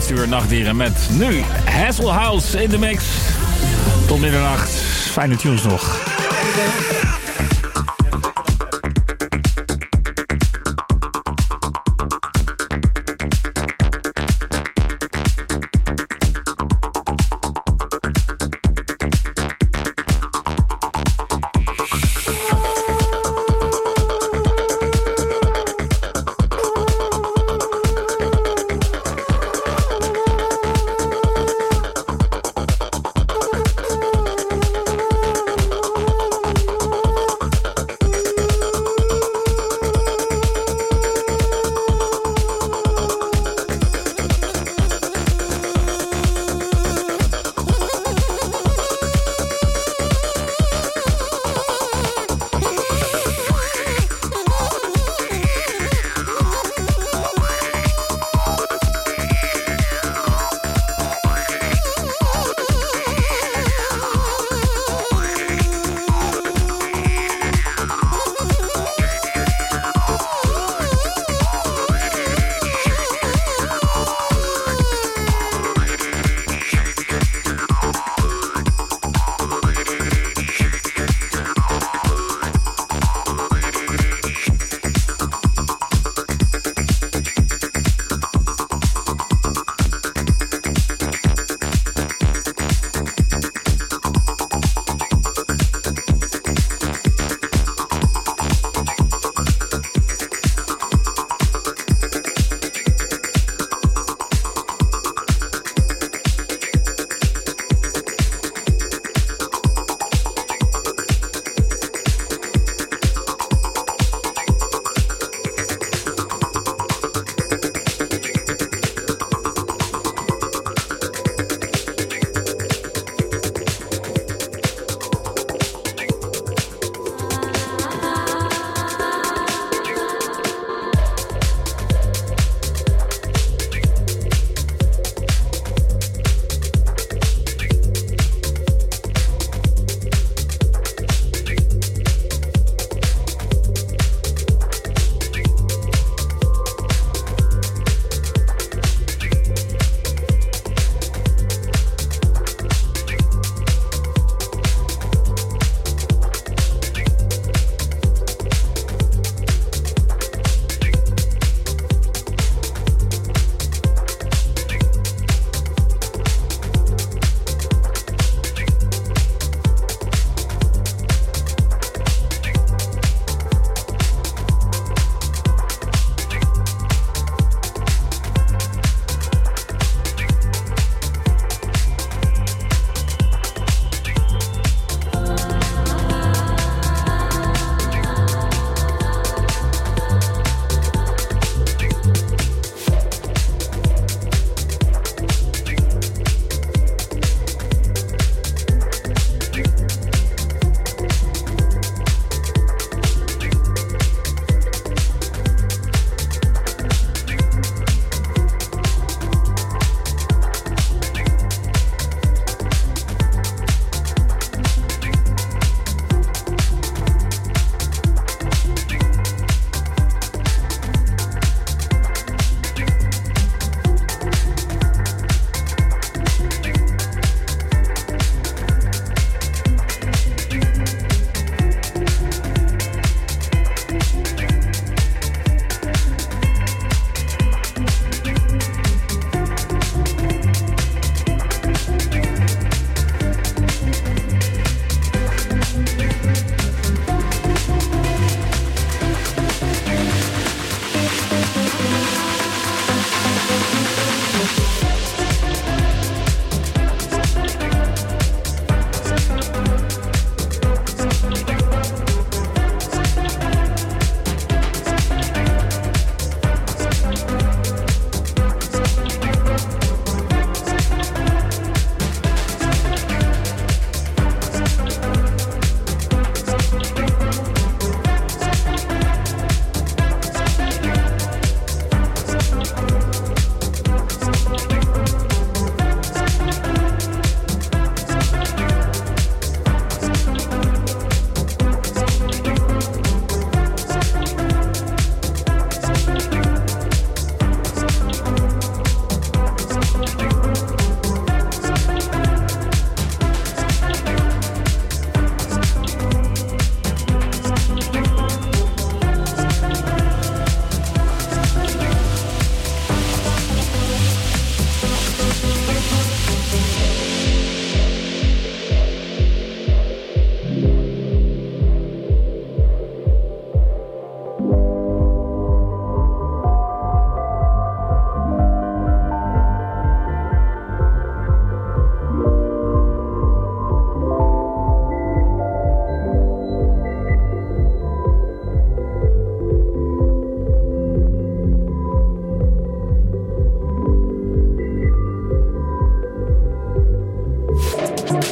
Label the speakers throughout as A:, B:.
A: laatste uur nachtdieren met nu Hasselhouse in de mix. Tot middernacht. Fijne tunes nog.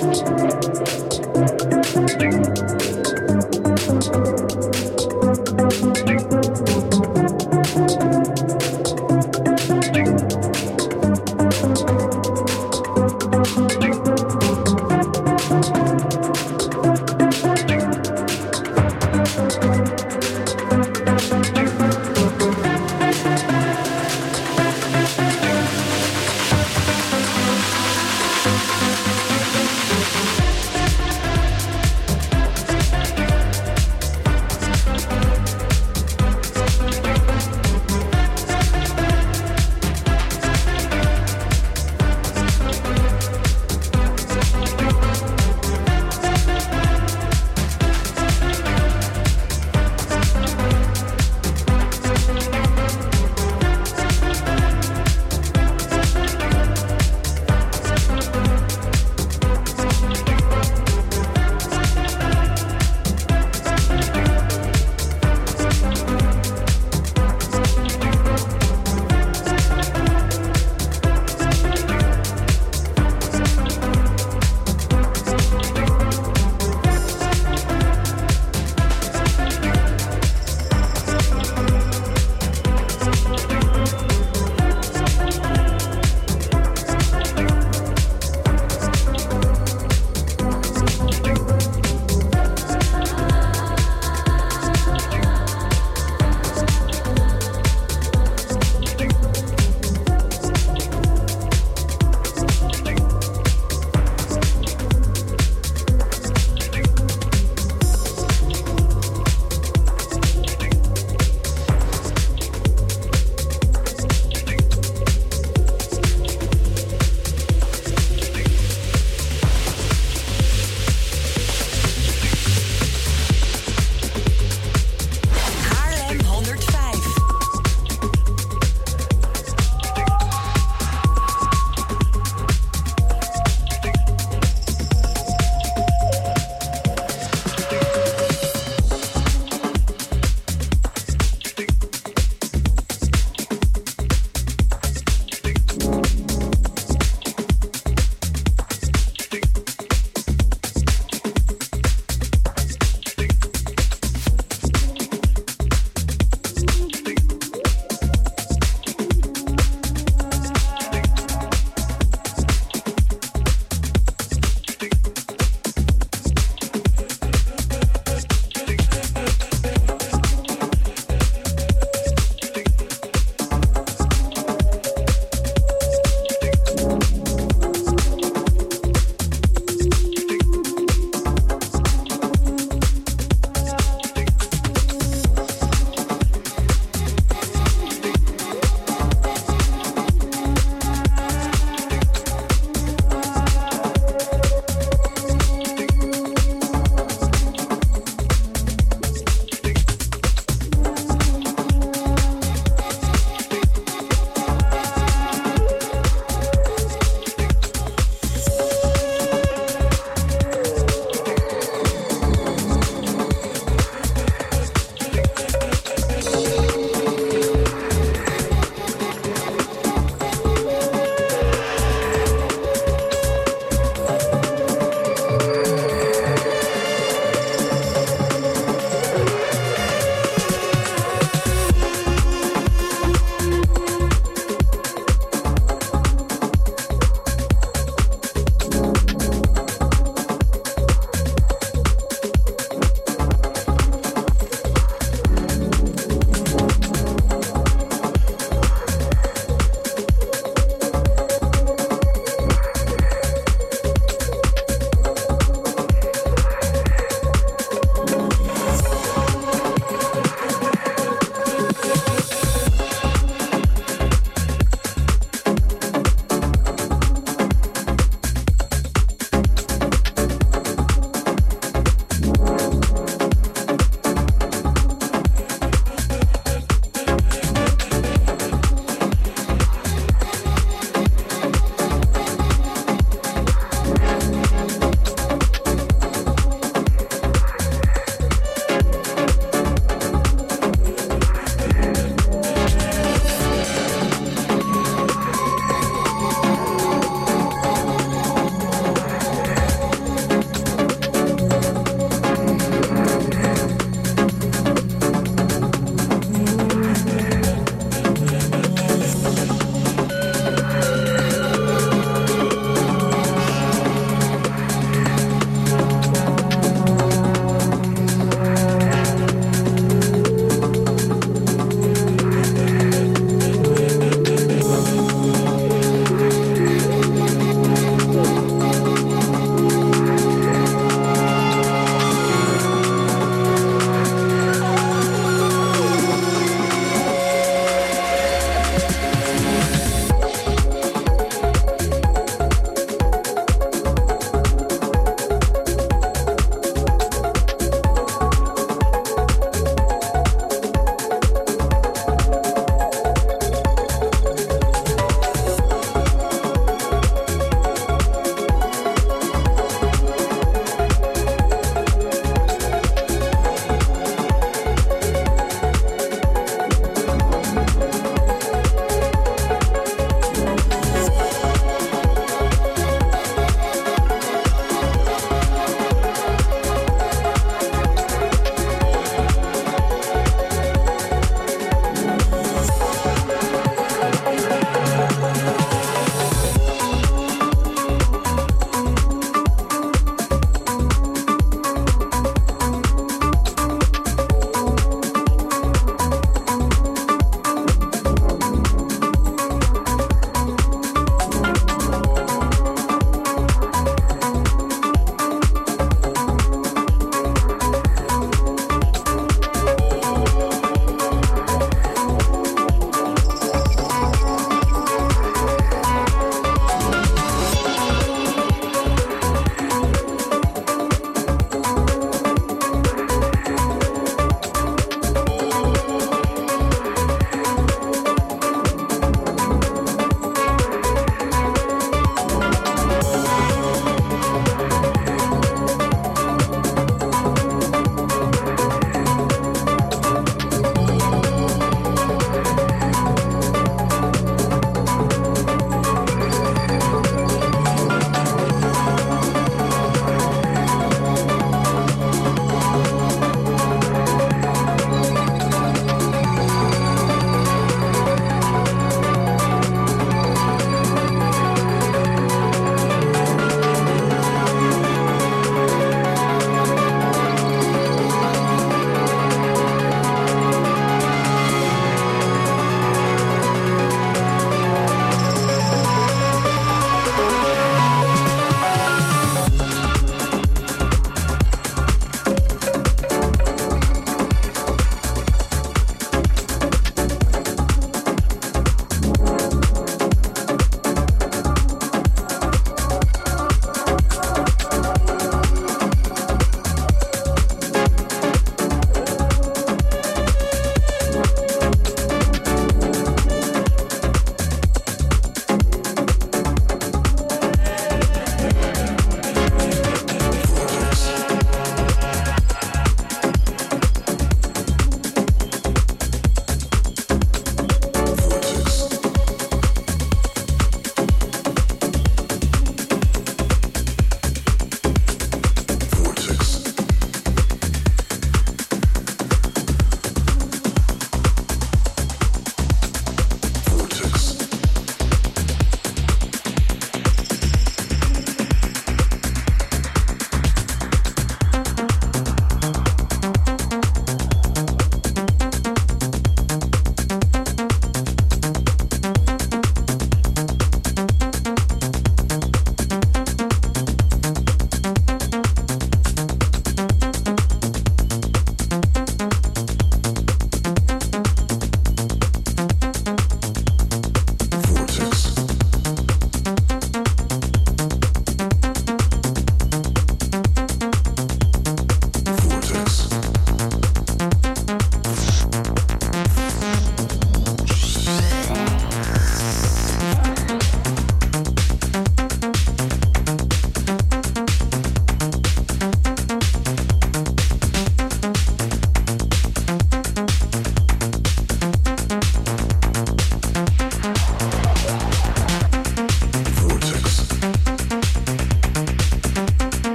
A: Thank you.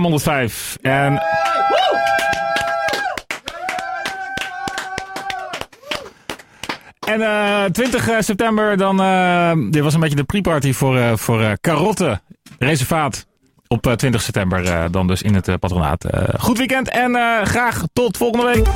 A: Op haar 105. En... En uh, 20 september, dan, uh, dit was een beetje de pre-party voor, uh, voor Carotte Reservaat. Op 20 september dan dus in het patronaat. goed weekend en graag tot volgende week.